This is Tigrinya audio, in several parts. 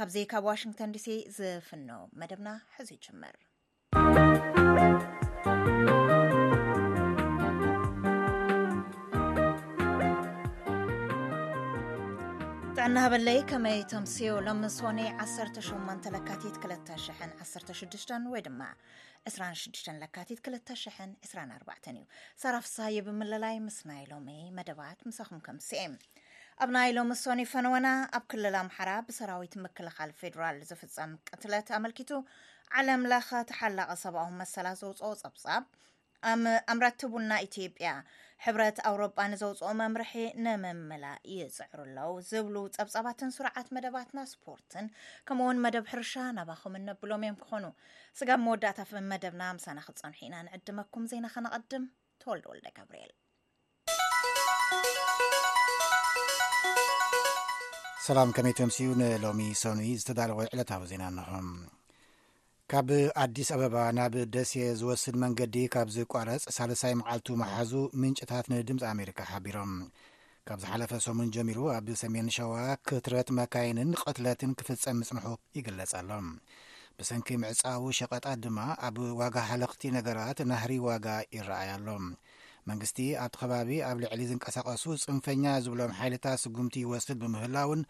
ካብዚ ካብ ዋሽንግተን ዲሲ ዝፍኖ መደብና ሕዚ ይጅምር ናሃበለይ ከመይ ተምስዮ ሎም ሶኒ 18 ለካቲት 216 ወይ ድማ 26 ለካቲት 224 እዩ ሰራፍሳ ይብምልላይ ምስናይ ሎሚ መደባት ምሳኹም ከምስኤ ኣብ ናይ ሎሚ ሶኒ ፈነወና ኣብ ክልል ኣምሓራ ብሰራዊት ምክልኻል ፌዴራል ዝፍጸም ቅትለት ኣመልኪቱ ዓለም ለኸ ተሓላቒ ሰብኣዊ መሰላት ዘውፅኦ ጸብጻብ ኣምረቲ ቡና ኢትዮጵያ ሕብረት ኣውሮጳ ንዘውፅኦ መምርሒ ንምምላእ ይፅዕሩ ኣለዉ ዝብሉ ጸብጻባትን ስርዓት መደባትና ስፖርትን ከምኡውን መደብ ሕርሻ ናባኹም እነብሎም እዮም ክኾኑ ስጋብ መወዳእታ መደብና ምሳና ክፀንሑ ኢና ንዕድመኩም ዜና ከነቐድም ተወልደ ወልደ ገብርኤል ሰላም ከመይ ተምስኡ ንሎሚ ሰኑይ ዝተዳለወ ዕለታዊ ዜና እንሆ ካብ ኣዲስ ኣበባ ናብ ደሴ ዝወስድ መንገዲ ካብ ዝቋረፅ ሳልሳይ መዓልቱ መሓዙ ምንጭታት ንድምፂ ኣሜሪካ ሓቢሮም ካብ ዝሓለፈ ሰሙን ጀሚሩ ኣብ ሰሜን ሸዋ ክትረት መካይንን ቐትለትን ክፍፀም ምፅንሑ ይግለፅ ኣሎ ብሰንኪ ምዕፃዊ ሸቐጣት ድማ ኣብ ዋጋ ሃለኽቲ ነገራት ናህሪ ዋጋ ይረኣይ ኣሎ መንግስቲ ኣብቲ ከባቢ ኣብ ልዕሊ ዝንቀሳቐሱ ፅንፈኛ ዝብሎም ሓይልታት ስጉምቲ ይወስድ ብምህላውን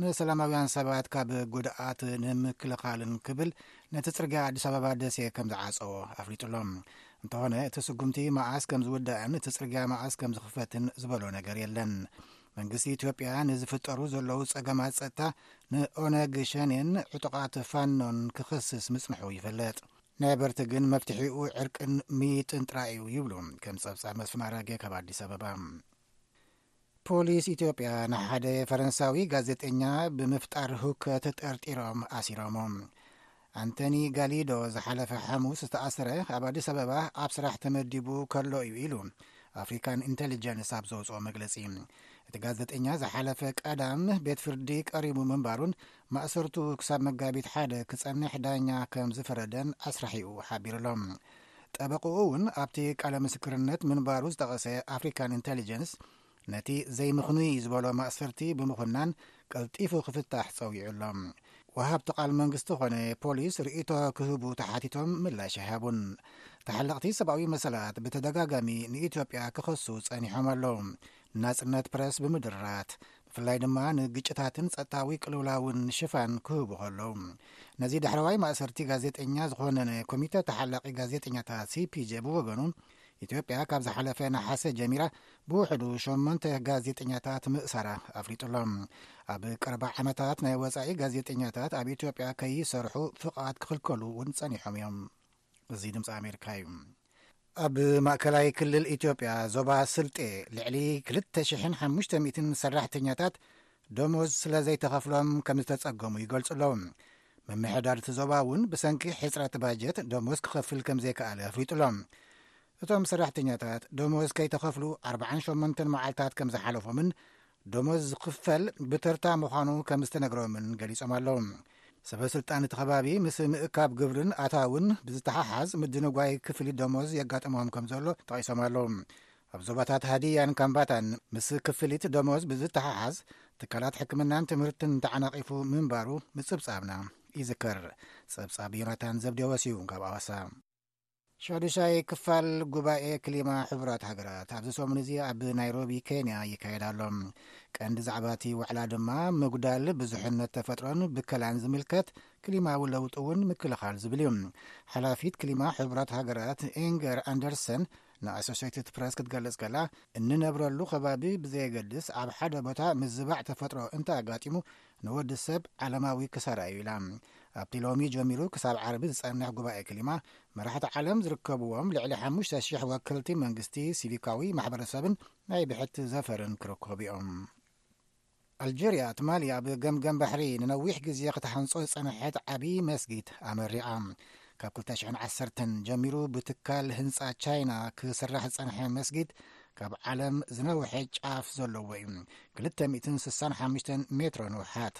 ንሰላማውያን ሰባት ካብ ጉድኣት ንምክልኻልን ክብል ነቲ ፅርግያ ኣዲስ ኣበባ ደሴ ከም ዝዓፀዎ ኣፍሊጡሎም እንተኾነ እቲ ስጉምቲ መዓስ ከም ዝውዳእን እቲ ጽርግያ መዓስ ከም ዝኽፈትን ዝበሎ ነገር የለን። መንግስቲ ኢትዮጵያ ንዝፍጠሩ ዘለዉ ጸገማት ጸጥታ ንኦነግ ሸኔን ዕጡቓት ፋኖን ክኽስስ ምጽንሑ ይፍለጥ። ነበርቲ ግን መፍትሒኡ ዕርቅን ምይይጥን ጥራይ እዩ ይብሉ ከም ጸብጻብ መስፍን ኣራጌ ካብ ኣዲስ ኣበባ ፖሊስ ኢትዮጵያ ንሓደ ፈረንሳዊ ጋዜጠኛ ብምፍጣር ህውከት ጠርጢሮም ኣሲሮሞ ኣንቶኒ ጋሊዶ ዝሓለፈ ሓሙስ ዝተኣሰረ ኣብ ኣዲስ ኣበባ ኣብ ስራሕ ተመዲቡ ከሎ እዩ ኢሉ ኣፍሪካን ኢንቴሊጀንስ ኣብ ዘውፅኦ መግለፂ እቲ ጋዜጠኛ ዝሓለፈ ቀዳም ቤት ፍርዲ ቀሪቡ ምንባሩን ማእሰርቱ ክሳብ መጋቢት ሓደ ክጸንሕ ዳኛ ከም ዝፈረደን ኣስራሒኡ ሓቢሩ'ሎ። ጠበቕኡ እውን ኣብቲ ቃለ ምስክርነት ምንባሩ ዝጠቐሰ ኣፍሪካን ኢንተሊጀንስ ነቲ ዘይምኽኑይ ዝበሎ ማእሰርቲ ብምኹናን ቀልጢፉ ክፍታሕ ጸዊዑ ኣሎ። ወሃብቲ ቃል መንግስቲ ኮነ ፖሊስ ርእይቶ ክህቡ ተሓቲቶም ምላሽ ኣይሃቡን። ተሓለቕቲ ሰብኣዊ መሰላት ብተደጋጋሚ ንኢትዮጵያ ክኸሱ ጸኒሖም ኣለዉ። ናጽነት ፕረስ ብምድራት፣ ብፍላይ ድማ ንግጭታትን ጸጥታዊ ቅልውላውን ሽፋን ክህቡ ከለዉ ነዚ ድሕረዋይ ማእሰርቲ ጋዜጠኛ ዝኾነ ኮሚተ ተሓላቂ ጋዜጠኛታት ሲፒጀ ብወገኑ ኢትዮጵያ ካብ ዝሓለፈ ነሓሰ ጀሚራ ብውሕዱ ሸሞንተ ጋዜጠኛታት ምእሳራ ኣፍሊጡ ኣሎ ኣብ ቀረባ ዓመታት ናይ ወፃኢ ጋዜጠኛታት ኣብ ኢትዮጵያ ከይሰርሑ ፍቓድ ክኽልከሉ እውን ጸኒሖም እዮም እዚ ድምፂ ኣሜሪካ እዩ። ኣብ ማእከላይ ክልል ኢትዮጵያ ዞባ ስልጤ ልዕሊ 2,500 ሰራሕተኛታት ደሞዝ ስለ ዘይተኸፍሎም ከም ዝተጸገሙ ይገልጹ ኣለዉ። ምምሕዳር እቲ ዞባ እውን ብሰንኪ ሕፅረት ባጀት ደሞዝ ክኸፍል ከም ዘይከኣለ ኣፍሊጡ ኣሎ እቶም ሰራሕተኛታት ደሞዝ ከይተኸፍሉ 48 መዓልታት ከም ዝሓለፎምን ደሞዝ ዝኽፈል ብተርታ ምዃኑ ከም ዝተነግሮምን ገሊጾም ኣለዉ። ሰበ ስልጣን እቲ ከባቢ ምስ ምእካብ ግብርን ኣታውን ብዝተሓሓዝ ምድንጓይ ክፍሊት ደሞዝ የጋጥሞም ከም ዘሎ ጠቒሶም ኣለዉ። ኣብ ዞባታት ሃዲያን ካምባታን ምስ ክፍሊት ደሞዝ ብዝተሓሓዝ ትካላት ሕክምናን ትምህርትን ተዓናቒፉ ምንባሩ ምጽብጻብና ይዝከር። ጸብጻብ ዮናታን ዘብዴዎስ እዩ ካብ ኣዋሳ። ሸዱሻይ ክፋል ጉባኤ ክሊማ ሕቡራት ሃገራት ኣብዚ ሰሙን እዚ ኣብ ናይሮቢ ኬንያ ይካየድ ኣሎ ቀንዲ ዛዕባ እቲ ዋዕላ ድማ ምጉዳል ብዙሕነት ተፈጥሮን ብከላን ዝምልከት ክሊማዊ ለውጢ እውን ምክልኻል ዝብል እዩ ሓላፊት ክሊማ ሕቡራት ሃገራት ኤንገር ኣንደርሰን ንኣሶሴትድ ፕረስ ክትገልጽ ከላ እንነብረሉ ከባቢ ብዘየገድስ ኣብ ሓደ ቦታ ምዝባዕ ተፈጥሮ እንተ ኣጋጢሙ ንወዲ ሰብ ዓለማዊ ክሳራ እዩ ኢላ። ኣብቲ ሎሚ ጀሚሩ ክሳብ ዓርቢ ዝጸንሕ ጉባኤ ክሊማ፣ መራሕቲ ዓለም ዝርከብዎም ልዕሊ ሓሙሽተ ሽሕ ወክልቲ መንግስቲ፣ ሲቪካዊ ማሕበረሰብን ናይ ብሕቲ ዘፈርን ክርከቡ'ዮም። ኣልጀርያ ትማሊ ኣብ ገምገም ባሕሪ ንነዊሕ ግዜ ክትሃንጾ ዝጸንሐት ዓብዪ መስጊድ ኣመሪቓ። ካብ ክልተ ሽሕን ዓሰርተን ጀሚሩ ብትካል ህንጻ ቻይና ክስራሕ ዝጸንሐ መስጊድ ካብ ዓለም ዝነውሐ ጫፍ ዘለዎ እዩ። 265 ሜትሮ ንውሓት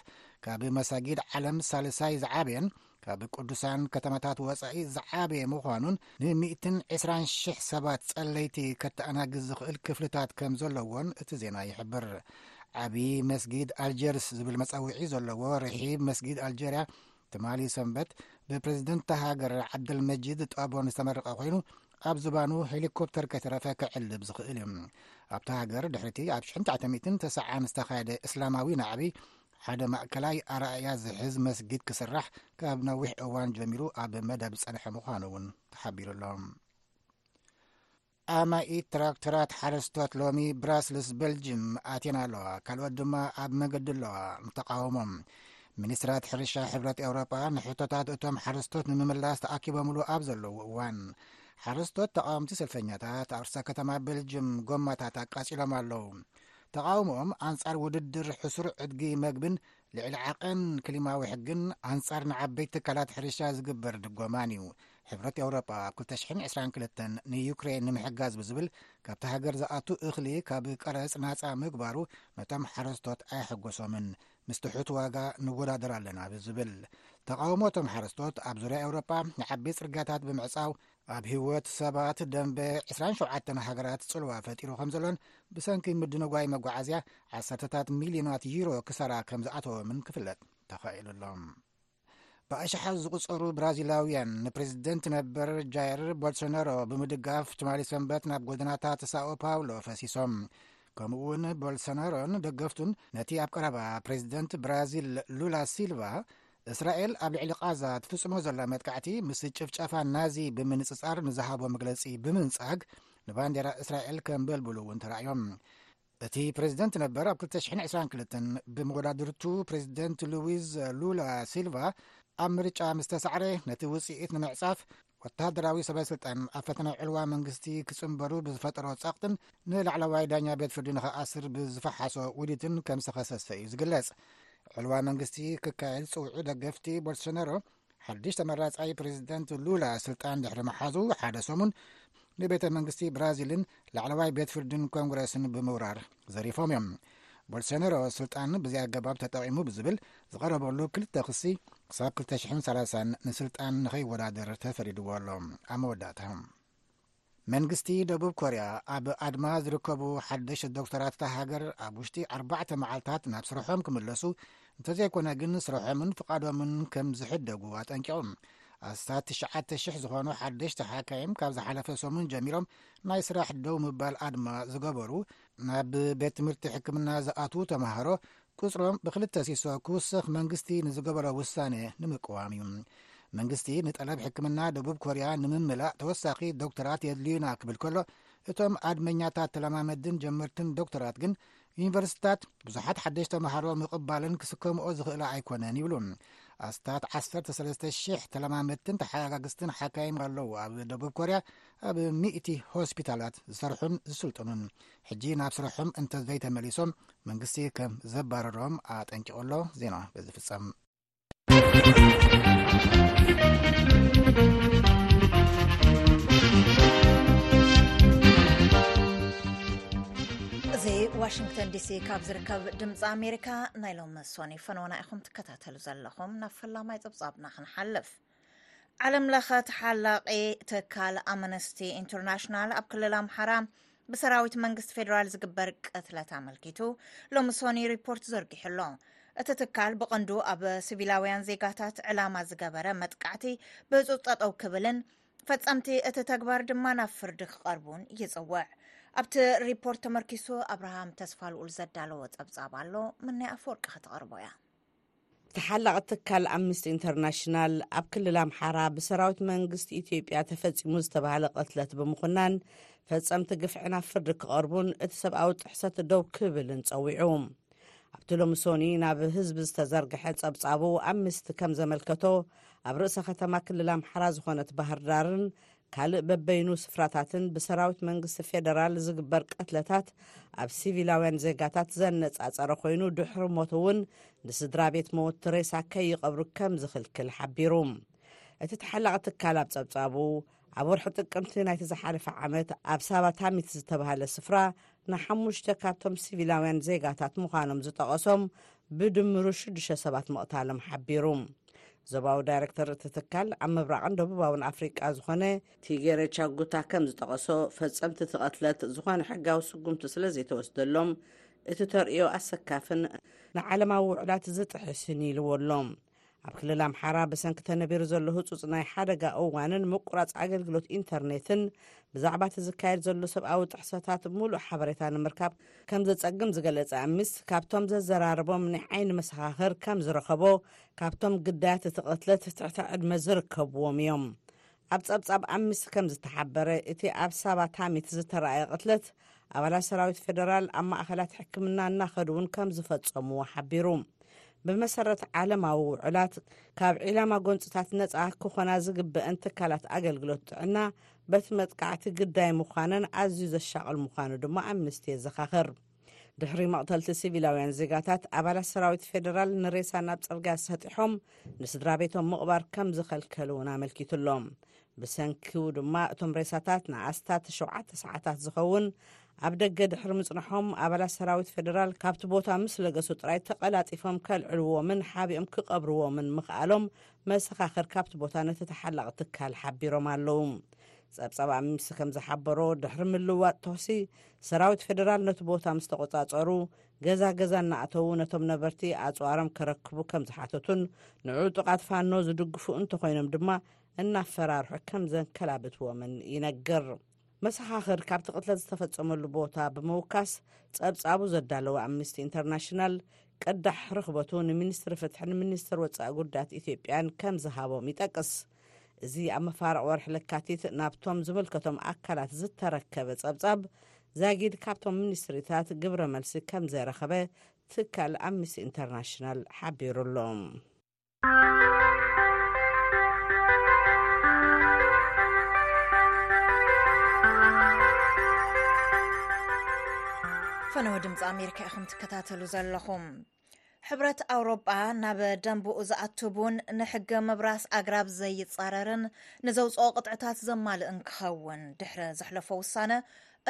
ካብ መሳጊድ ዓለም ሳልሳይ ዝዓበየን ካብ ቅዱሳን ከተማታት ወፃኢ ዝዓበየ ምዃኑን ን120 ሽሕ ሰባት ጸለይቲ ከተኣናግዝ ዝኽእል ክፍልታት ከም ዘለዎን እቲ ዜና ይሕብር። ዓብዪ መስጊድ ኣልጀርስ ዝብል መጸውዒ ዘለዎ ርሒብ መስጊድ ኣልጀርያ ትማሊ ሰንበት ብፕሬዚደንት እታ ሃገር ዓብደልመጂድ ጣቦን ዝተመረቐ ኮይኑ ኣብ ዝባኑ ሄሊኮፕተር ከይተረፈ ክዕልብ ዝኽእል እዩ ኣብታ ሃገር ድሕሪ እቲ ኣብ 1990 ዝተኻየደ እስላማዊ ናዕቢ ሓደ ማእከላይ ኣረኣእያ ዝሕዝ መስጊድ ክስራሕ ካብ ነዊሕ እዋን ጀሚሩ ኣብ መደብ ዝጸንሐ ምዃኑ እውን ተሓቢሩ ኣሎ ኣማኢት ትራክተራት ሓረስቶት ሎሚ ብራስልስ በልጅም ኣትየን ኣለዋ ካልኦት ድማ ኣብ መገዲ ኣለዋ ንተቃውሞም ሚኒስትራት ሕርሻ ሕብረት ኤውሮጳ ንሕቶታት እቶም ሓረስቶት ንምምላስ ተኣኪቦምሉ ኣብ ዘለዉ እዋን ሓረስቶት ተቃወምቲ ሰልፈኛታት ኣብ ርሳ ከተማ ቤልጅም ጎማታት ኣቃጺሎም ኣለዉ። ተቃውሞኦም ኣንጻር ውድድር ሕሱር ዕድጊ መግብን ልዕሊ ዓቐን ክሊማዊ ሕግን ኣንጻር ንዓበይቲ ትካላት ሕርሻ ዝግበር ድጎማን እዩ። ሕብረት ኤውሮጳ ኣብ 222 ንዩክሬን ንምሕጋዝ ብዝብል ካብቲ ሃገር ዝኣቱ እኽሊ ካብ ቀረጽ ናጻ ምግባሩ ነቶም ሓረስቶት ኣየሐጎሶምን ምስ ትሑት ዋጋ ንወዳደር ኣለና ብዝብል ተቃውሞ እቶም ሓረስቶት ኣብ ዙርያ ኤውሮጳ ንዓቢ ጽርጋታት ብምዕጻው ኣብ ህይወት ሰባት ደንበ 27 ሃገራት ጽልዋ ፈጢሩ ከም ዘሎን ብሰንኪ ምድንጓይ መጓዓዝያ ዓሰርተታት ሚልዮናት ዩሮ ክሳራ ከም ዝኣተዎምን ክፍለጥ ተኻኢሉ ኣሎ ብኣሽሓት ዝቝጸሩ ብራዚላውያን ንፕሬዝደንት ነበር ጃይር ቦልሶናሮ ብምድጋፍ ትማሊ ሰንበት ናብ ጎደናታት ሳኦ ፓውሎ ፈሲሶም ከምኡ እውን ቦልሶናሮን ደገፍቱን ነቲ ኣብ ቀረባ ፕሬዝደንት ብራዚል ሉላ ሲልቫ እስራኤል ኣብ ልዕሊ ቃዛ ትፍጽሞ ዘላ መጥቃዕቲ ምስ ጭፍጨፋ ናዚ ብምንጽጻር ንዝሃቦ መግለጺ ብምንጻግ ንባንዴራ እስራኤል ከምበልብሉ እውን ተራእዮም እቲ ፕሬዚደንት ነበር ኣብ 222 ብመወዳድርቱ ፕሬዚደንት ሉዊዝ ሉላ ሲልቫ ኣብ ምርጫ ምስ ተሳዕረ ነቲ ውፅኢት ንምዕፃፍ ወተሃደራዊ ሰበስልጣን ኣብ ፈተነ ዕልዋ መንግስቲ ክፅምበሩ ብዝፈጠሮ ጸቕጥን ንላዕለዋይ ዳኛ ቤት ፍርዲ ንኸኣስር ብዝፈሓሶ ውዲትን ከም ዝተኸሰሰ እዩ ዝግለጽ። ዕልዋ መንግስቲ ክካየድ ዝጽውዑ ደገፍቲ ቦልሶናሮ ሓድሽ ተመራጻይ ፕሬዚደንት ሉላ ስልጣን ድሕሪ መሓዙ ሓደ ሰሙን ንቤተ መንግስቲ ብራዚልን ላዕለዋይ ቤት ፍርድን ኮንግረስን ብምውራር ዘሪፎም እዮም ቦልሶነሮ ስልጣን ብዘይ ኣገባብ ተጠቒሙ ብዝብል ዝቐረበሉ ክልተ ክሲ ክሳብ 230 ንስልጣን ንኸይወዳደር ተፈሪድዎ ኣሎ ኣብ መወዳእታ መንግስቲ ደቡብ ኮርያ ኣብ ኣድማ ዝርከቡ ሓደሽቲ ዶክተራት እታ ሃገር ኣብ ውሽጢ ኣርባዕተ መዓልታት ናብ ስርሖም ክምለሱ እንተዘይኮነ ግን ስርሖምን ፍቓዶምን ከም ዝሕደጉ ኣጠንቂቑ ኣስታት 9,000 ዝኾኑ ሓደሽቲ ሓካይም ካብ ዝሓለፈ ሰሙን ጀሚሮም ናይ ስራሕ ደው ምባል ኣድማ ዝገበሩ ናብ ቤት ትምህርቲ ሕክምና ዝኣትዉ ተምሃሮ ቁፅሮም ብክልተ ሲሶ ክውስኽ መንግስቲ ንዝገበሮ ውሳነ ንምቅዋም እዩ። መንግስቲ ንጠለብ ሕክምና ደቡብ ኮርያ ንምምላእ ተወሳኺ ዶክተራት የድልዩና ክብል ከሎ እቶም ኣድመኛታት ተለማመድን ጀመርትን ዶክተራት ግን ዩኒቨርሲቲታት ብዙሓት ሓደሽ ተምሃሮ ምቕባለን ክስከምኦ ዝኽእላ ኣይኮነን ይብሉ ኣስታት 13,000 ተለማመድትን ተሓጋጋግዝትን ሓካይም ኣለዉ ኣብ ደቡብ ኮርያ ኣብ ሚእቲ ሆስፒታላት ዝሰርሑን ዝስልጥኑን ሕጂ ናብ ስራሖም እንተዘይተመሊሶም መንግስቲ ከም ዘባረሮም ኣጠንቂቑ ኣሎ ዜና በዚ ፍጸም ዋሽንግተን ዲሲ ካብ ዝርከብ ድምፂ ኣሜሪካ ናይ ሎም መሶኒ ፈነወና ኢኹም ትከታተሉ ዘለኹም ናብ ፈላማይ ፀብፃብና ክንሓልፍ ዓለም ለኸ ተሓላቒ ትካል ኣምነስቲ ኢንተርናሽናል ኣብ ክልል ኣምሓራ ብሰራዊት መንግስቲ ፌዴራል ዝግበር ቅትለት ኣመልኪቱ ሎሚ ሶኒ ሪፖርት ዘርጊሑ ኣሎ እቲ ትካል ብቐንዱ ኣብ ሲቪላውያን ዜጋታት ዕላማ ዝገበረ መጥቃዕቲ ብህፁፅ ጠጠው ክብልን ፈፀምቲ እቲ ተግባር ድማ ናብ ፍርዲ ክቐርቡን ይፅውዕ ኣብቲ ሪፖርት ተመርኪሱ ኣብርሃም ተስፋ ልኡል ዘዳለዎ ፀብፃብ ኣሎ ምናይ ኣፈወርቂ ከተቕርቦ እያ ተሓላቒ ትካል ኣምንስቲ ኢንተርናሽናል ኣብ ክልል ኣምሓራ ብሰራዊት መንግስቲ ኢትዮጵያ ተፈጺሙ ዝተባህለ ቅትለት ብምኹናን ፈጸምቲ ግፍዒ ናብ ፍርዲ ክቐርቡን እቲ ሰብኣዊ ጥሕሰት ደው ክብልን ጸዊዑ። ኣብቲ ሎሚ ሶኒ ናብ ህዝቢ ዝተዘርግሐ ጸብጻቡ ኣብ ምስቲ ከም ዘመልከቶ ኣብ ርእሰ ከተማ ክልል ኣምሓራ ዝኾነት ባህርዳርን ካልእ በበይኑ ስፍራታትን ብሰራዊት መንግስቲ ፌደራል ዝግበር ቀትለታት ኣብ ሲቪላውያን ዜጋታት ዘነጻጸረ ኮይኑ ድሕሪ ሞት እውን ንስድራ ቤት መወቲ ሬሳ ከይቐብሩ ከም ዝኽልክል ሓቢሩ እቲ ተሓላቒ ትካል ኣብ ጸብጻቡ ኣብ ወርሒ ጥቅምቲ ናይቲ ዝሓለፈ ዓመት ኣብ ሳባ ታሚት ዝተባሃለ ስፍራ ንሓሙሽተ ካብቶም ሲቪላውያን ዜጋታት ምዃኖም ዝጠቐሶም ብድምሩ ሽዱሽተ ሰባት ምቕታሎም ሓቢሩ ዞባዊ ዳይረክተር እቲ ትካል ኣብ ምብራቕን ደቡባውን ኣፍሪቃ ዝኾነ ቲጌረ ቻጉታ ከም ዝጠቐሶ ፈጸምቲ እቲ ቐትለት ዝኾነ ሕጋዊ ስጉምቲ ስለ ዘይተወስደሎም እቲ ተርእዮ ኣሰካፍን ንዓለማዊ ውዕላት ዝጥሕስን ኢልዎ ኣሎ። ኣብ ክልል ኣምሓራ ብሰንኪ ተነቢሩ ዘሎ ህጹጽ ናይ ሓደጋ እዋንን ምቁራጽ ኣገልግሎት ኢንተርኔትን ብዛዕባ እቲ ዝካየድ ዘሎ ሰብኣዊ ጥሕሰታት ምሉእ ሓበሬታ ንምርካብ ከም ዘጸግም ዝገለጸ ኣሚስ፣ ካብቶም ዘዘራረቦም ናይ ዓይኒ መሰኻኽር ከም ዝረኸቦ፣ ካብቶም ግዳያት እቲ ቅትለት ትሕቲ ዕድመ ዝርከብዎም እዮም። ኣብ ጸብጻብ ኣሚስ ከም ዝተሓበረ፣ እቲ ኣብ ሳባ ታሚት ዝተራእየ ቅትለት፣ ኣባላት ሰራዊት ፌደራል ኣብ ማእኸላት ሕክምና እናኸዱ እውን ከም ዝፈጸምዎ ሓቢሩ። ብመሰረት ዓለማዊ ውዑላት፣ ካብ ዒላማ ጎንጽታት ነጻ ክኾና ዝግበእን ትካላት ኣገልግሎት ጥዕና፣ በቲ መጥቃዕቲ ግዳይ ምዃነን ኣዝዩ ዘሻቕል ምዃኑ ድማ ኣምንስቲ የዘኻኽር። ድሕሪ መቕተልቲ ሲቪላውያን ዜጋታት፣ ኣባላት ሰራዊት ፌደራል ንሬሳ ናብ ጽርግያ ሰጢሖም ንስድራቤቶም ምቕባር ከም ዝኸልከሉ እውን ኣመልኪቱ ኣሎ። ብሰንኪኡ ድማ እቶም ሬሳታት ንኣስታት ሸውዓተ ሰዓታት ዝኸውን ኣብ ደገ ድሕሪ ምጽንሖም፣ ኣባላት ሰራዊት ፌደራል ካብቲ ቦታ ምስ ለገሱ ጥራይ ተቐላጢፎም ከልዕልዎምን ሓቢኦም ክቐብርዎምን ምኽኣሎም መሰኻኽር ካብቲ ቦታ ነቲ ተሓላቒ ትካል ሓቢሮም ኣለዉ። ጸብጻብ ኣምንስቲ ከም ዝሓበሮ ድሕሪ ምልውዋጥ ተኹሲ ሰራዊት ፌደራል ነቲ ቦታ ምስ ተቖጻጸሩ ገዛ ገዛ እናኣተዉ ነቶም ነበርቲ ኣጽዋሮም ከረክቡ ከም ዝሓተቱን ንዕጡቓት ፋኖ ዝድግፉ እንተኾይኖም ድማ እናፈራርሑ ከም ዘንከላብትዎምን ይነግር። መሰኻኽር ካብቲ ቅትለት ዝተፈጸመሉ ቦታ ብምውካስ ጸብጻቡ ዘዳለወ ኣምነስቲ ኢንተርናሽናል ቅዳሕ ርኽበቱ ንሚኒስትሪ ፍትሕን ሚኒስትር ወጻኢ ጉዳያት ኢትዮጵያን ከም ዝሃቦም ይጠቅስ። እዚ ኣብ መፋርቕ ወርሒ ለካቲት ናብቶም ዝምልከቶም ኣካላት ዝተረከበ ጸብጻብ ዛጊድ ካብቶም ሚኒስትሪታት ግብረ መልሲ ከም ዘረኸበ ትካል ኣምነስቲ ኢንተርናሽናል ሓቢሩ ኣሎ። ፈነወ ድምፂ ኣሜሪካ ኢኹም ትከታተሉ ዘለኹም ሕብረት ኣውሮጳ ናብ ደንብኡ ዝኣትቡን ንሕገ ምብራስ ኣግራብ ዘይፃረርን ንዘውፅኦ ቅጥዕታት ዘማልእን ክኸውን ድሕሪ ዘሕለፎ ውሳነ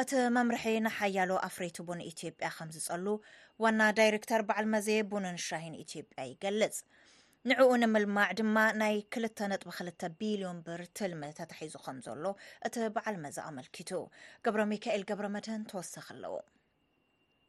እቲ መምርሒ ንሓያሎ ኣፍረይቲ ቡን ኢትዮጵያ ከም ዝጸሉ ዋና ዳይሬክተር በዓል መዘ ቡንን ሻሂን ኢትዮጵያ ይገልጽ። ንዕኡ ንምልማዕ ድማ ናይ 2.2 ቢልዮን ብር ትልሚ ተታሒዙ ከም ዘሎ እቲ በዓል መዚ ኣመልኪቱ ገብረ ሚካኤል ገብረ መድህን ተወሳኺ ኣለዎ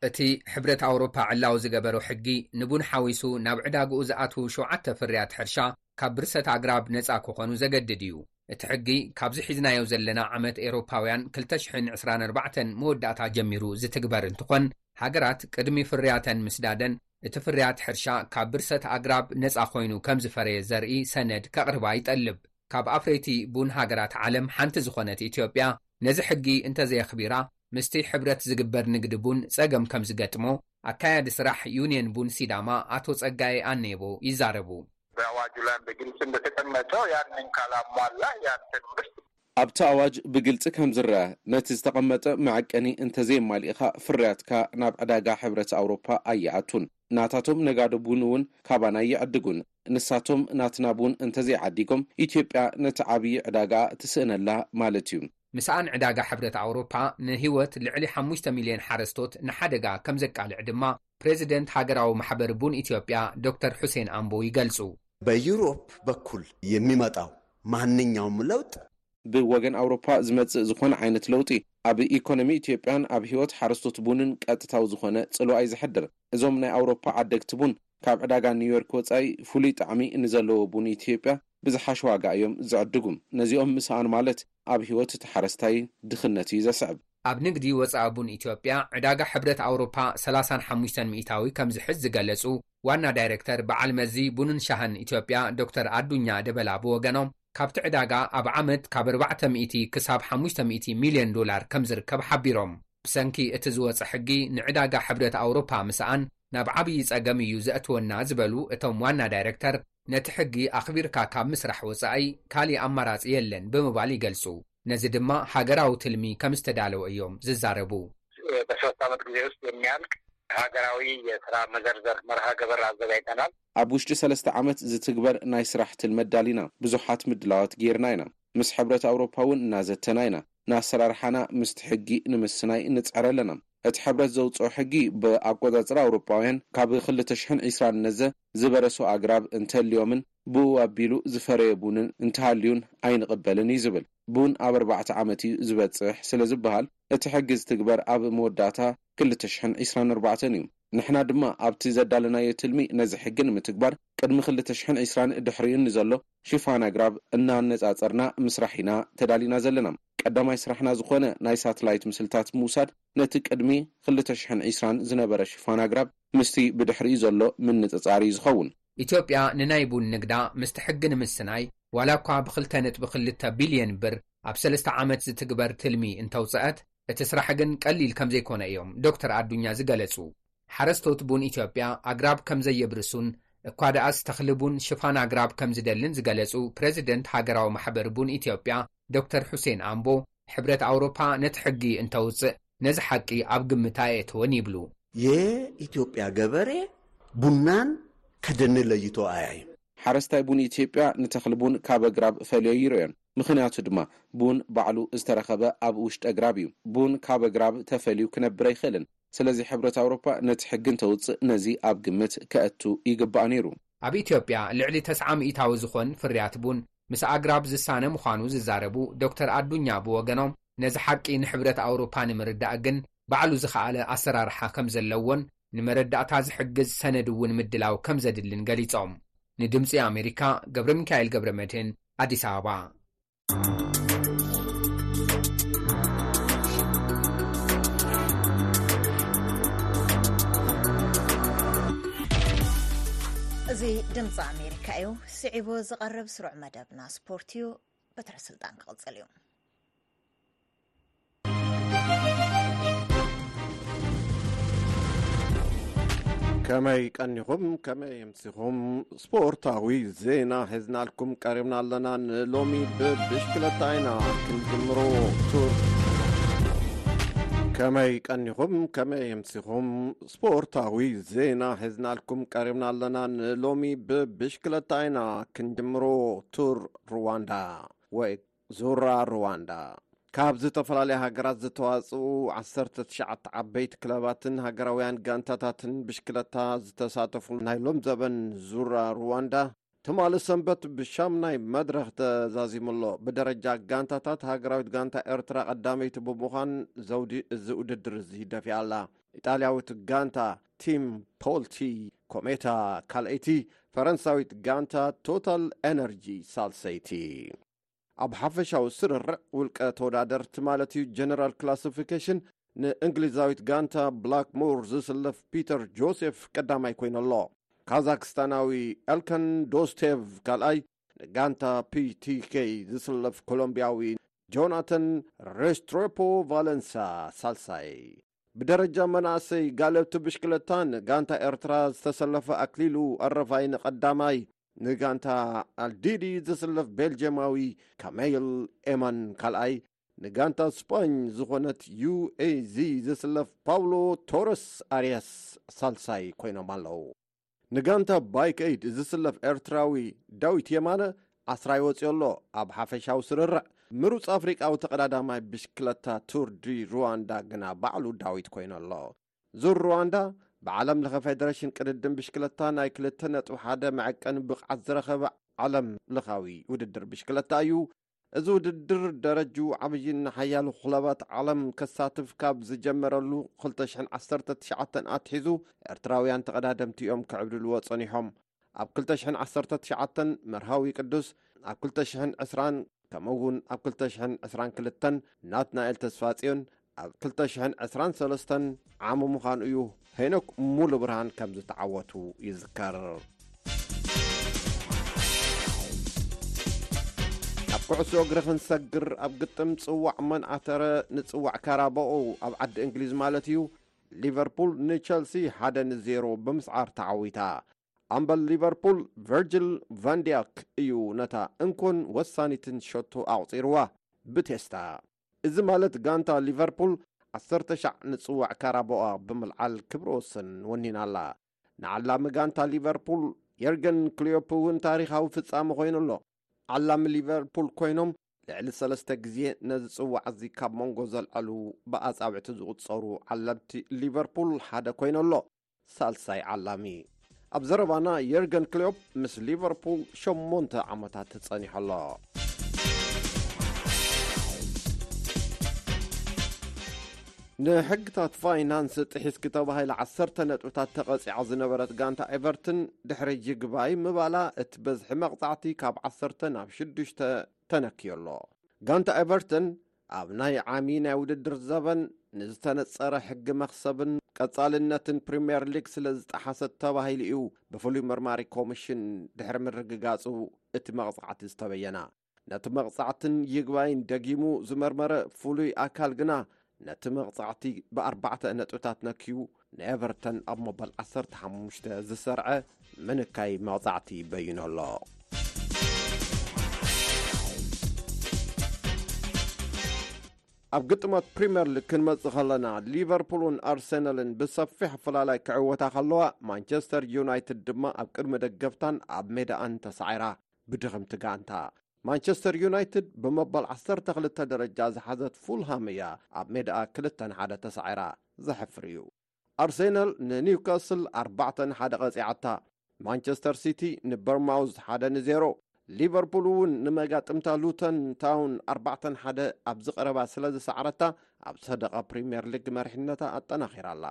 እቲ ሕብረት ኣውሮፓ ዕላዊ ዝገበሮ ሕጊ፣ ንቡን ሓዊሱ ናብ ዕዳግኡ ዝኣትዉ ሸውዓተ ፍርያት ሕርሻ ካብ ብርሰት ኣግራብ ነጻ ክኾኑ ዘገድድ እዩ። እቲ ሕጊ ካብዚ ሒዝናዮ ዘለና ዓመት ኤውሮፓውያን ክልተ ሽሕን ዕስራን ኣርባዕተን መወዳእታ ጀሚሩ ዝትግበር እንትኾን፣ ሃገራት ቅድሚ ፍርያተን ምስዳደን እቲ ፍርያት ሕርሻ ካብ ብርሰት ኣግራብ ነጻ ኮይኑ ከምዝፈረየ ዘርኢ ሰነድ ከቕርባ ይጠልብ። ካብ ኣፍረይቲ ቡን ሃገራት ዓለም ሓንቲ ዝኾነት ኢትዮጵያ፣ ነዚ ሕጊ እንተዘየኽቢራ ምስቲ ሕብረት ዝግበር ንግዲ ቡን ፀገም ከምዝገጥሞ ኣካያዲ ስራሕ ዩኒየን ቡን ሲዳማ ኣቶ ፀጋዬ ኣኔቦ ይዛረቡ። በኣዋጁ ላይም በግልፂ እንደተቀመጠ ያንን ካላሟላህ ያንተ ምርት። ኣብቲ ኣዋጅ ብግልፂ ከምዝረኣ ነቲ ዝተቐመጠ መዐቀኒ እንተዘየማሊእኻ ፍርያትካ ናብ ዕዳጋ ሕብረት ኣውሮፓ ኣይኣቱን። ናታቶም ነጋዶ ቡን እውን ካባና ኣይዕድጉን። ንሳቶም ናትና ቡን እንተዘይዓዲጎም ኢትዮጵያ ነቲ ዓብዪ ዕዳጋኣ ትስእነላ ማለት እዩ። ምስኣን ዕዳጋ ሕብረት ኣውሮፓ ንህይወት ልዕሊ ሓሙሽተ ሚልዮን ሓረስቶት ንሓደጋ ከምዘቃልዕ ድማ ፕረዚደንት ሃገራዊ ማሕበር ቡን ኢትዮጵያ ዶክተር ሑሴን ኣምቦ ይገልፁ። በዩሮፕ በኩል የሚመጣው ማንኛውም ለውጥ ብወገን ኣውሮፓ ዝመጽእ ዝኾነ ዓይነት ለውጢ ኣብ ኢኮኖሚ ኢትዮጵያን ኣብ ህይወት ሓረስቶት ቡንን ቀጥታዊ ዝኾነ ጽልዋ እዩ ዘሕድር። እዞም ናይ ኣውሮፓ ዓደግቲ ቡን ካብ ዕዳጋ ኒውዮርክ ወጻኢ ፍሉይ ጣዕሚ ንዘለዎ ቡን ኢትዮጵያ ብዝሓሸ ዋጋ እዮም ዝዕድጉ። ነዚኦም ምስኣን ማለት ኣብ ህይወት እቲ ሓረስታይ ድኽነት እዩ ዘስዕብ። ኣብ ንግዲ ወጻኢ ቡን ኢትዮጵያ ዕዳጋ ሕብረት ኣውሮፓ ሰላሳን ሓሙሽተን ሚኢታዊ ከምዝሕዝ ዝገለጹ ዋና ዳይረክተር በዓል መዚ ቡንን ሻህን ኢትዮጵያ ዶክተር ኣዱኛ ደበላ ብወገኖም፣ ካብቲ ዕዳጋ ኣብ ዓመት ካብ ኣርባዕተ ሚእቲ ክሳብ ሓሙሽተ ሚእቲ ሚልዮን ዶላር ከምዝርከብ ሓቢሮም። ብሰንኪ እቲ ዝወጸ ሕጊ ንዕዳጋ ሕብረት ኣውሮፓ ምስኣን ናብ ዓብዪ ጸገም እዩ ዘእትወና ዝበሉ እቶም ዋና ዳይረክተር፣ ነቲ ሕጊ ኣኽቢርካ ካብ ምስራሕ ወጻኢ ካልእ ኣማራጺ የለን ብምባል ይገልጹ። ነዚ ድማ ሃገራዊ ትልሚ ከም ዝተዳለወ እዮም ዝዛረቡ። በሶስት ዓመት ግዜ ውስጥ የሚያልቅ ሃገራዊ የስራ መዘርዘር መርሃ ገበር ኣዘጋጅተናል። ኣብ ውሽጢ ሰለስተ ዓመት ዝትግበር ናይ ስራሕ ትልሚ ኣዳሊና። ብዙሓት ምድላዋት ገይርና ኢና። ምስ ሕብረት ኣውሮፓ እውን እናዘተና ኢና። ንኣሰራርሓና ምስቲ ሕጊ ንምስናይ ንጽዕር ኣለና። እቲ ሕብረት ዘውጽኦ ሕጊ ብኣቆጻጽራ ኣውሮጳውያን ካብ ክልተ ሽሕን ዒስራን ነዘ፣ ዝበረሱ ኣግራብ እንተልዮምን ብኡ ኣቢሉ ዝፈረየ ቡንን እንተሃልዩን ኣይንቕበልን እዩ ዝብል። ቡን ኣብ ኣርባዕተ ዓመት እዩ ዝበጽሕ ስለ ዝበሃል እቲ ሕጊ ዝትግበር ኣብ መወዳእታ ክልተ ሽሕን ዒስራን ኣርባዕተን እዩ። ንሕና ድማ ኣብቲ ዘዳለናዮ ትልሚ ነዚ ሕጊ ንምትግባር ቅድሚ ክልተ ሽሕን ዒስራን ድሕሪኡን ንዘሎ ሽፋን ኣግራብ እናነጻጸርና ምስራሕ ኢና ተዳሊና ዘለና። ቀዳማይ ስራሕና ዝኾነ ናይ ሳትላይት ምስልታት ምውሳድ ነቲ ቅድሚ ክልተ ሽሕን ዒስራን ዝነበረ ሽፋን ኣግራብ ምስቲ ብድሕሪኡ ዘሎ ምንጽጻር እዩ ዝኸውን። ኢትዮጵያ ንናይ ቡን ንግዳ ምስቲ ሕጊ ንምስናይ ዋላኳ ብክልተ ነጥቢ ክልተ ቢልየን ብር ኣብ ሰለስተ ዓመት ዝትግበር ትልሚ እንተውጸአት እቲ ስራሕ ግን ቀሊል ከምዘይኮነ እዮም ዶክተር ኣዱኛ ዝገለጹ። ሓረስቶት ቡን ኢትዮጵያ ኣግራብ ከምዘየብርሱን እኳድኣስ ተኽሊ ቡን ሽፋን ኣግራብ ከምዝደልን ዝገለጹ ፕረዚደንት ሃገራዊ ማሕበር ቡን ኢትዮጵያ ዶክተር ሑሴን ኣምቦ፣ ሕብረት ኣውሮፓ ነቲ ሕጊ እንተውጽእ ነዚ ሓቂ ኣብ ግምት ኣየእተወን ይብሉ። የኢትዮጵያ ገበሬ ቡናን ከደኒ ለይቶ ኣያይም። ሓረስታይ ቡን ኢትዮጵያ ንተኽሊ ቡን ካብ ኣግራብ ፈልዮ ኣይርእዮን። ምኽንያቱ ድማ ቡን ባዕሉ ዝተረኸበ ኣብ ውሽጢ ኣግራብ እዩ። ቡን ካብ ኣግራብ ተፈልዩ ክነብር ኣይኽእልን። ስለዚ ሕብረት ኣውሮፓ ነቲ ሕጊ እንተውጽእ ነዚ ኣብ ግምት ከእቱ ይግባእ ነይሩ። ኣብ ኢትዮጵያ ልዕሊ ተስዓ ሚኢታዊ ዝኾን ፍርያት ቡን ምስ ኣግራብ ዝሳነ ምዃኑ ዝዛረቡ ዶክተር ኣዱኛ ብወገኖም፣ ነዚ ሓቂ ንሕብረት ኣውሮፓ ንምርዳእ ግን ባዕሉ ዝኸኣለ ኣሰራርሓ ከምዘለዎን ንመረዳእታ ዝሕግዝ ሰነድ እውን ምድላው ከምዘድልን ገሊፆም። ንድምጺ ኣሜሪካ ገብረሚካኤል ገብረመድህን ኣዲስ ኣበባ። እዚ ድምፂ ኣሜሪካ እዩ። ስዒቡ ዝቐርብ ስሩዕ መደብና ስፖርት እዩ በትረ ስልጣን ክቕፅል እዩ ከመይ ቀኒኹም ከመይ የምሲኹም ስፖርታዊ ዜና ሒዝናልኩም ቀሪብና ኣለና ንሎሚ ብብሽክለታ ኢና ክንጅምሮ ቱር ከመይ ቀኒኹም ከመይ የምሲኹም ስፖርታዊ ዜና ሒዝናልኩም ቀሪብና ኣለና ንሎሚ ብብሽክለታ ኢና ክንጅምሮ ቱር ሩዋንዳ ወይ ዙራ ሩዋንዳ ካብ ዝተፈላለያ ሃገራት ዝተዋፅኡ 19 ዓበይቲ ክለባትን ሃገራውያን ጋንታታትን ብሽክለታ ዝተሳተፉ ናይ ሎም ዘበን ዙራ ሩዋንዳ ትማሊ ሰንበት ብሻምናይ መድረኽ ተዛዚሙ'ሎ። ብደረጃ ጋንታታት ሃገራዊት ጋንታ ኤርትራ ቀዳመይቲ ብምዃን ዘውዲ እዚ ውድድር'ዚ ደፊኣ'ላ። ኢጣልያዊት ጋንታ ቲም ፖልቲ ኮሜታ ካልኣይቲ፣ ፈረንሳዊት ጋንታ ቶታል ኤነርጂ ሳልሰይቲ። ኣብ ሓፈሻዊ ስርርዕ ውልቀ ተወዳደርቲ ማለት እዩ ጀነራል ክላሲፊኬሽን ንእንግሊዛዊት ጋንታ ብላክሙር ዝስለፍ ፒተር ጆሴፍ ቀዳማይ ኮይኑ ኣሎ። ካዛክስታናዊ ኤልከን ዶስቴቭ ካልኣይ፣ ንጋንታ ፒቲኬይ ዝስለፍ ኮሎምቢያዊ ጆናተን ሬስትሬፖ ቫለንሳ ሳልሳይ፣ ብደረጃ መናእሰይ ጋለብቲ ብሽክለታ ንጋንታ ኤርትራ ዝተሰለፈ ኣክሊሉ ኣረፋይነ ቀዳማይ፣ ንጋንታ ኣልዲዲ ዝስለፍ ቤልጅየማዊ ካሜይል ኤማን ካልኣይ፣ ንጋንታ ስጳኝ ዝኾነት ዩኤዚ ዝስለፍ ፓውሎ ቶረስ ኣርያስ ሳልሳይ ኮይኖም ኣለዉ። ንጋንታ ባይክ ኤይድ ዝስለፍ ኤርትራዊ ዳዊት የማነ ዓስራይ ወፂኦ ኣሎ። ኣብ ሓፈሻዊ ስርርዕ ምሩፅ ኣፍሪቃዊ ተቐዳዳማይ ብሽክለታ ቱር ዲ ሩዋንዳ ግና ባዕሉ ዳዊት ኮይኑ ኣሎ። ዙር ሩዋንዳ ብዓለም ለኸ ፌደሬሽን ቅድድም ብሽክለታ ናይ ክልተ ነጥቢ ሓደ መዐቀኒ ብቕዓት ዝረኸበ ዓለም ለኻዊ ውድድር ብሽክለታ እዩ። እዚ ውድድር ደረጅኡ ዓብዪን ንሓያሎ ክለባት ዓለም ከሳትፍ ካብ ዝጀመረሉ ክልተ ሽሕን ዓሰርተ ትሽዓተን ኣትሒዙ ኤርትራውያን ተቐዳደምቲ እዮም ክዕብልልዎ ጸኒሖም። ኣብ ክልተ ሽሕን ዓሰርተ ትሽዓተን መርሃዊ ቅዱስ፣ ኣብ ክልተ ሽሕን ዕስራን ከምኡ እውን ኣብ ክልተ ሽሕን ዕስራን ክልተን ናትናኤል ተስፋጽዮን፣ ኣብ ክልተ ሽሕን ዕስራን ሰለስተን ዓሚ ምዃኑ እዩ ሄኖክ ሙሉብርሃን ከም ዝተዓወቱ ይዝከር። ኣብ ኩዕሶ እግሪ ክንሰግር ኣብ ግጥም ጽዋዕ መን ኣተረ ንጽዋዕ ካራባኦ ኣብ ዓዲ እንግሊዝ ማለት እዩ ሊቨርፑል ንቸልሲ ሓደ ን ዜሮ ብምስዓር ተዓዊታ። ኣምበል ሊቨርፑል ቨርጅል ቫን ዲያክ እዩ ነታ እንኮን ወሳኒትን ሸቶ ኣቑጺርዋ ብቴስታ። እዚ ማለት ጋንታ ሊቨርፑል ዓሰርተ ሻዕ ንጽዋዕ ካራቦኣ ብምልዓል ክብረ ወሰን ወኒና ኣላ። ንዓላሚ ጋንታ ሊቨርፑል የርገን ክልዮፕ እውን ታሪኻዊ ፍጻመ ኮይኑ ኣሎ። ዓላሚ ሊቨርፑል ኮይኖም ልዕሊ ሰለስተ ግዜ ነዚ ጽዋዕ እዚ ካብ መንጎ ዘልዐሉ ብኣጻብዕቲ ዝቝጸሩ ዓለምቲ ሊቨርፑል ሓደ ኮይኑ ኣሎ። ሳልሳይ ዓላሚ ኣብ ዘረባና የርገን ክልዮፕ ምስ ሊቨርፑል ሸሞንተ ዓመታት ጸኒሖ ኣሎ። ንሕግታት ፋይናንስ ጥሒስኪ ተባሂላ ዓሰርተ ነጥብታት ተቐጺዓ ዝነበረት ጋንታ ኤቨርትን ድሕሪ ይግባይ ምባላ እቲ በዝሒ መቕጻዕቲ ካብ ዓሰርተ ናብ ሽዱሽተ ተነኪዮ ኣሎ። ጋንታ ኤቨርተን ኣብ ናይ ዓሚ ናይ ውድድር ዘበን ንዝተነጸረ ሕጊ መኽሰብን ቀጻልነትን ፕሪምየር ሊግ ስለ ዝጠሓሰት ተባሂሉ እዩ ብፍሉይ መርማሪ ኮሚሽን ድሕሪ ምርግጋጹ እቲ መቕጻዕቲ ዝተበየና። ነቲ መቕጻዕትን ይግባይን ደጊሙ ዝመርመረ ፍሉይ ኣካል ግና ነቲ መቕጻዕቲ ብኣርባዕተ ነጥብታት ነክዩ ንኤቨርተን ኣብ መበል ዓሰርተ ሓሙሽተ ዝሰርዐ ምንካይ መቕጻዕቲ በይኑ ኣሎ። ኣብ ግጥመት ፕሪምየር ሊግ ክንመጽእ ከለና ሊቨርፑልን ኣርሰናልን ብሰፊሕ ኣፈላላይ ክዕወታ ከለዋ ማንቸስተር ዩናይትድ ድማ ኣብ ቅድሚ ደገፍታን ኣብ ሜዳኣን ተሳዒራ ብድኽምቲ ጋንታ ማንቸስተር ዩናይትድ ብመበል ዓሰርተ ክልተ ደረጃ ዝሓዘት ፉልሃም እያ ኣብ ሜድኣ ክልተ ን ሓደ ተሳዒራ፣ ዘሕፍር እዩ። ኣርሰናል ንኒውካስል ኣርባዕተ ን ሓደ ቀጺዓታ፣ ማንቸስተር ሲቲ ንበርማውዝ ሓደ ን ዜሮ፣ ሊቨርፑል እውን ንመጋጥምታ ሉተን ታውን ኣርባዕተ ን ሓደ ኣብዚ ቀረባ ስለዝሰዓረታ ኣብ ሰደቓ ፕሪምየር ሊግ መሪሕነታ ኣጠናኺራ ኣላ።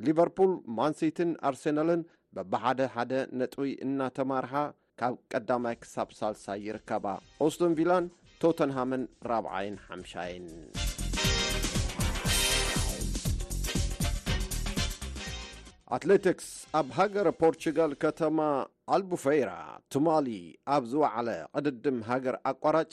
ሊቨርፑል፣ ማንሲቲን ኣርሴናልን በብሓደ ሓደ ነጥቢ እናተማርሓ ካብ ቀዳማይ ክሳብ ሳልሳይ ይርከባ። ኦስቶን ቪላን ቶተንሃምን ራብዓይን ሓምሻይን። ኣትሌቲክስ ኣብ ሃገረ ፖርቹጋል ከተማ ኣልቡፈይራ ትማሊ ኣብ ዝወዓለ ዕድድም ሃገር ኣቋራጭ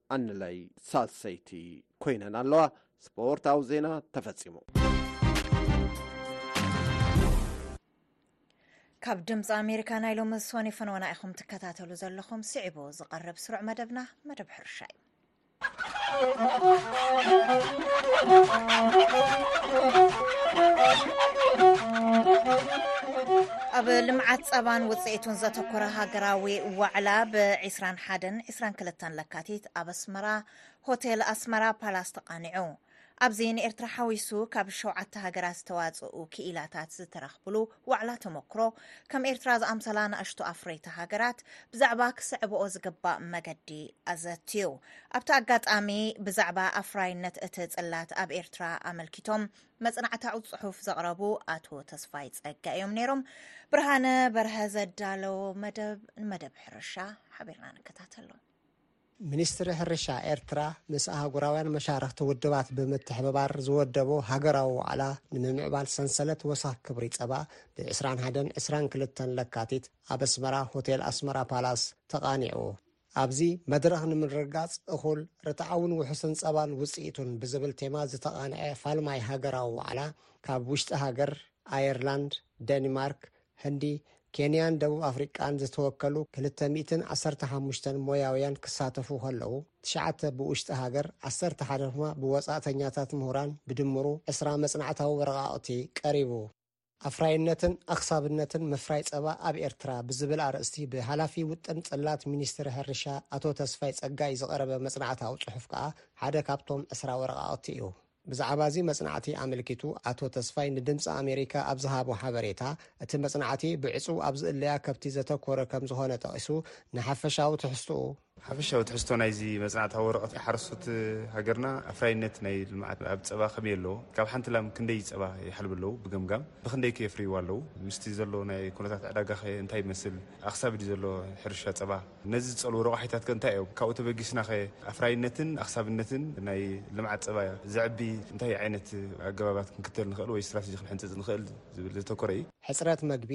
ኣንለይ ሳልሰይቲ ኮይነን ኣለዋ ስፖርታዊ ዜና ተፈፂሙ ካብ ድምፂ ኣሜሪካ ናይ ሎሚ ሶኒ ፈነወና ኢኹም ትከታተሉ ዘለኹም ስዒቡ ዝቐርብ ስሩዕ መደብና መደብ ሕርሻ እዩ ኣብ ልምዓት ፀባን ውፅኢቱን ዘተኮረ ሃገራዊ ዋዕላ ብ 21 ዕስራን ክልተን ለካቲት ኣብ ኣስመራ ሆቴል ኣስመራ ፓላስ ተቓኒዑ ኣብዚ ንኤርትራ ሓዊሱ ካብ ሸውዓተ ሃገራት ዝተዋጽኡ ክኢላታት ዝተረኽብሉ ዋዕላ ተመክሮ ከም ኤርትራ ዝኣምሰላ ንኣሽቶ ኣፍረይቲ ሃገራት ብዛዕባ ክስዕብኦ ዝግባእ መገዲ ኣዘትዩ ኣብቲ ኣጋጣሚ ብዛዕባ ኣፍራይነት እቲ ጽላት ኣብ ኤርትራ ኣመልኪቶም መጽናዕታዊ ጽሑፍ ዘቕረቡ ኣቶ ተስፋይ ጸጋ እዮም ነይሮም። ብርሃነ በርሀ ዘዳለዎ መደብ ንመደብ ሕርሻ ሓቢርና ንከታተሎ። ሚኒስትሪ ሕርሻ ኤርትራ ምስ ኣህጉራውያን መሻርኽቲ ውድባት ብምትሕብባር ዝወደቦ ሃገራዊ ዋዕላ ንምምዕባል ሰንሰለት ወሳኽ ክብሪ ጸባ ብ21፣ 22 ለካቲት ኣብ ኣስመራ ሆቴል ኣስመራ ፓላስ ተቓኒዑ። ኣብዚ መድረኽ ንምርግጋፅ እኹል፣ ርትዓውን ውሑስን ፀባን ውፅኢቱን ብዝብል ቴማ ዝተቓንዐ ፋልማይ ሃገራዊ ዋዕላ ካብ ውሽጢ ሃገር ኣየርላንድ፣ ዴኒማርክ፣ ህንዲ፣ ኬንያን ደቡብ ኣፍሪቃን ዝተወከሉ ክልተ ሚእትን ዓሰርተ ሓሙሽተን ሞያውያን ክሳተፉ ከለዉ ትሽዓተ ብውሽጢ ሃገር ዓሰርተ ሓደ ድማ ብወፃእተኛታት ምሁራን ብድምሩ ዕስራ መፅናዕታዊ ወረቓቕቲ ቀሪቡ። ኣፍራይነትን ኣኽሳብነትን ምፍራይ ፀባ ኣብ ኤርትራ ብዝብል ኣርእስቲ ብሃላፊ ውጥን ፅላት ሚኒስትሪ ሕርሻ ኣቶ ተስፋይ ፀጋይ ዝቐረበ መፅናዕታዊ ፅሑፍ ከኣ ሓደ ካብቶም ዕስራ ወረቓቕቲ እዩ። ብዛዕባ እዚ መፅናዕቲ ኣመልኪቱ ኣቶ ተስፋይ ንድምፂ ኣሜሪካ ኣብ ዝሃቦ ሓበሬታ እቲ መፅናዕቲ ብዕፁው ኣብ ዝእለያ ከብቲ ዘተኮረ ከምዝኾነ ጠቒሱ ንሓፈሻዊ ትሕዝትኡ ሓፈሻዊ ትሕዝቶ ናይዚ መጽናዕታዊ ወረቐት፣ ሓረስቶት ሃገርና ኣፍራይነት ናይ ልምዓት ኣብ ጸባ ከመይ ኣሎ፣ ካብ ሓንቲ ላም ክንደይ ጸባ ይሓልቡ ኣለዉ ብገምጋም፣ ብኽንደይከ የፍርይዋ ኣለዉ፣ ምስቲ ዘሎ ናይ ኩነታት ዕዳጋኸ እንታይ ይመስል፣ ኣኽሳቢ ድዩ ዘሎ ሕርሻ ጸባ፣ ነዚ ዝጸልዉ ረቋሒታትከ እንታይ እዮም፣ ካብኡ ተበጊስናኸ ኣፍራይነትን ኣኽሳብነትን ናይ ልምዓት ጸባ ዘዕቢ እንታይ ዓይነት ኣገባባት ክንክተል ንኽእል ወይ ስትራተጂ ክንሕንጽጽ ንኽእል ዝብል ዘተኮረ እዩ። ሕጽረት መግቢ፣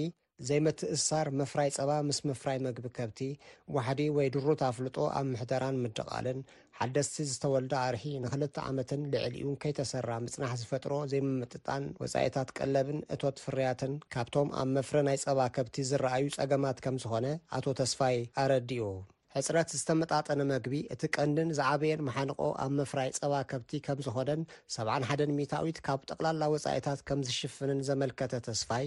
ዘይምትእስሳር ምፍራይ ጸባ ምስ ምፍራይ መግቢ ከብቲ፣ ዋሕዲ ወይ ድሩት ኣፍልጦ ኣብ ምሕደራን ምድቓልን፣ ሓደስቲ ዝተወልደ ኣርሒ ንክልተ ዓመትን ልዕሊኡን ከይተሰራ ምጽናሕ ዝፈጥሮ ዘይምምጥጣን ወጻኢታት ቀለብን እቶት ፍርያትን ካብቶም ኣብ መፍረ ናይ ጸባ ከብቲ ዝረኣዩ ጸገማት ከምዝኾነ ኣቶ ተስፋይ ኣረዲኡ። ሕጽረት ዝተመጣጠነ መግቢ እቲ ቀንድን ዝዓበየን መሓንቖ ኣብ ምፍራይ ጸባ ከብቲ ከምዝኾነን ሰብዓን ሓደን ሚታዊት ካብ ጠቕላላ ወጻኢታት ከምዝሽፍንን ዘመልከተ ተስፋይ፣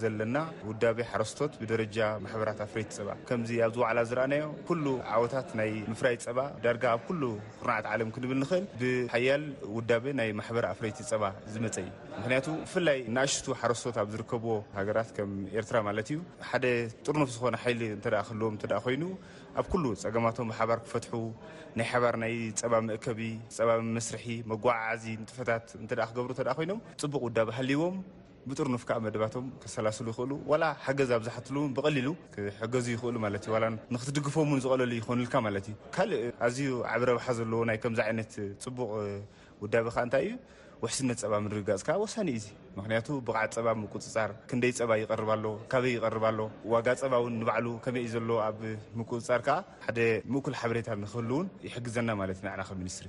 ዘለና ውዳቤ ሓረስቶት ብደረጃ ማሕበራት ኣፍረይቲ ጸባ ከምዚ ኣብዚ ዋዕላ ዝረኣናዮ ኩሉ ዓወታት ናይ ምፍራይ ጸባ ዳርጋ ኣብ ኩሉ ኩርናዓት ዓለም ክንብል ንኽእል ብሓያል ውዳቤ ናይ ማሕበር ኣፍረይቲ ጸባ ዝመጸ እዩ። ምኽንያቱ ብፍላይ ናእሽቱ ሓረስቶት ኣብ ዝርከብዎ ሃገራት ከም ኤርትራ ማለት እዩ ሓደ ጥርኑፍ ዝኾነ ሓይሊ እንተ ክህልዎም እንተ ኮይኑ ኣብ ኩሉ ጸገማቶም ብሓባር ክፈትሑ ናይ ሓባር ናይ ጸባ መእከቢ፣ ጸባ መስርሒ፣ መጓዓዓዚ ንጥፈታት እንተ ክገብሩ እንተ ኮይኖም ጽቡቕ ውዳቤ ሃልይዎም ብጥርኑፍ ከኣ መደባቶም ከሰላስሉ ይኽእሉ፣ ዋላ ሓገዝ ኣብ ዝሓትሉ እውን ብቐሊሉ ክሕገዙ ይኽእሉ ማለት እዩ፣ ዋላ ንኽትድግፎም እውን ዝቐለሉ ይኾኑልካ ማለት እዩ። ካልእ ኣዝዩ ዓቢ ረብሓ ዘለዎ ናይ ከምዚ ዓይነት ጽቡቕ ውዳበ ከኣ እንታይ እዩ፣ ውሕስነት ጸባ ምርግጋጽ ከኣ ወሳኒ እዩ እዚ። ምኽንያቱ ብቕዓት ጸባ ምቁጽጻር፣ ክንደይ ጸባ ይቐርብ ኣሎ፣ ካበይ ይቐርብ ኣሎ፣ ዋጋ ጸባ እውን ንባዕሉ ከመይ እዩ ዘሎ ኣብ ምቁጽጻር ከኣ ሓደ ምእኩል ሓበሬታ ንኽህሉ እውን ይሕግዘና ማለት እዩ ንዓና ከም ሚኒስትሪ።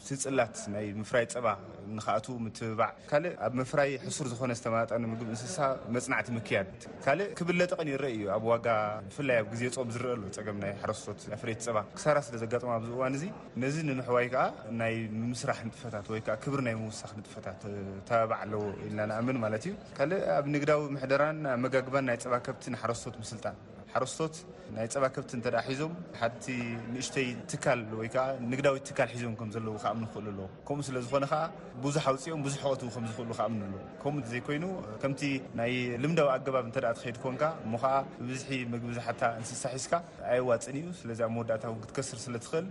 እቲ ጽላት ናይ ምፍራይ ጸባ ንክኣትዉ ምትብባዕ። ካልእ ኣብ ምፍራይ ሕሱር ዝኾነ ዝተመጣጠነ ምግብ እንስሳ መጽናዕቲ ምክያድ። ካልእ ክብለ ጥቕን ይረእ እዩ ኣብ ዋጋ ብፍላይ ኣብ ግዜ ጾም ዝረእ ኣሎ ጸገም ናይ ሓረስቶት ኣፍረይቲ ጸባ ክሳራ ስለ ዘጋጥሞ ኣብዚ እዋን እዚ ነዚ ንምሕዋይ ከኣ ናይ ምምስራሕ ንጥፈታት ወይ ከኣ ክብሪ ናይ ምውሳኽ ንጥፈታት ተባባዕ ኣለዎ ኢልና ንኣምን ማለት እዩ። ካልእ ኣብ ንግዳዊ ምሕደራን ኣመጋግባን ናይ ጸባ ከብቲ ንሓረስቶት ምስልጣን። ሓረስቶት ናይ ፀባ ከብቲ እንተ ሒዞም ሓቲ ንእሽተይ ትካል ወይ ከዓ ንግዳዊ ትካል ሒዞም ከም ዘለዉ ክኣምኑ ክእሉ ኣለዎ ከምኡ ስለ ዝኾነ ከዓ ብዙሕ ኣውፅኦም ብዙሕ ክእትዉ ከም ዝኽእሉ ክኣምኑ ኣለዎ ከምኡ ዘይኮይኑ ከምቲ ናይ ልምዳዊ ኣገባብ እንተ ትኸይድ ኮንካ እሞ ከዓ ብብዝሒ ምግቢ ዝሓታ እንስሳ ሒዝካ ኣየዋፅን እዩ ስለዚ ኣብ መወዳእታ እውን ክትከስር ስለ ትኽእል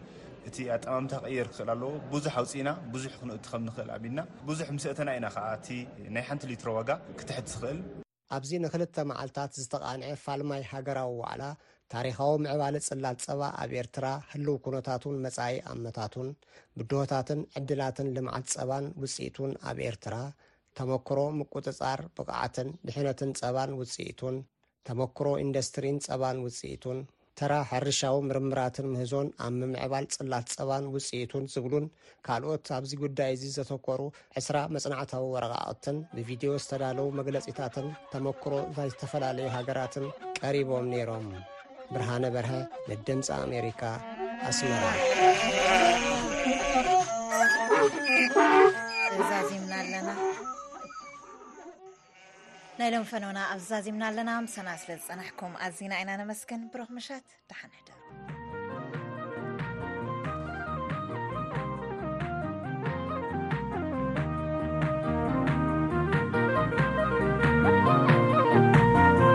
እቲ ኣጠማምታ ክቕየር ክኽእል ኣለዎ ብዙሕ ኣውፅኢና ብዙሕ ክንእቱ ከም ንኽእል ኣሚንና ብዙሕ ምስ እተና ኢና ከዓ እቲ ናይ ሓንቲ ሊትሮ ዋጋ ክትሕት ዝኽእል ኣብዚ ንክልተ መዓልታት ዝተቓንዐ ፋልማይ ሃገራዊ ዋዕላ፣ ታሪኻዊ ምዕባለ ጽላል ጸባ ኣብ ኤርትራ፣ ህሉው ኩነታቱን መጻኢ ኣመታቱን፣ ብድሆታትን ዕድላትን ልምዓት ጸባን ውጽኢቱን ኣብ ኤርትራ፣ ተመክሮ ምቁጽጻር፣ ብቕዓትን ድሕነትን ጸባን ውጽኢቱን፣ ተመክሮ ኢንደስትሪን ጸባን ውጽኢቱን፣ ተራ ሕርሻዊ ምርምራትን ምህዞን ኣብ ምምዕባል ጽላት ጸባን ውጽኢቱን ዝብሉን ካልኦት ኣብዚ ጉዳይ'ዚ ዘተኮሩ ዕስራ መጽናዕታዊ ወረቓቕትን ብቪድዮ ዝተዳለዉ መግለጺታትን ተመክሮ ናይ ዝተፈላለዩ ሃገራትን ቀሪቦም ነይሮም። ብርሃነ በርሀ ንድምፂ ኣሜሪካ ኣስመራ ተዛዚምና ኣለና ናይ ሎም ፈነውና ኣብዚ ዛዚምና ኣለና ምሳና ስለ ዝጸናሕኩም ኣዚና ኢና ነመስግን ብሩኽ ምሸት ደሓን ሕደሩ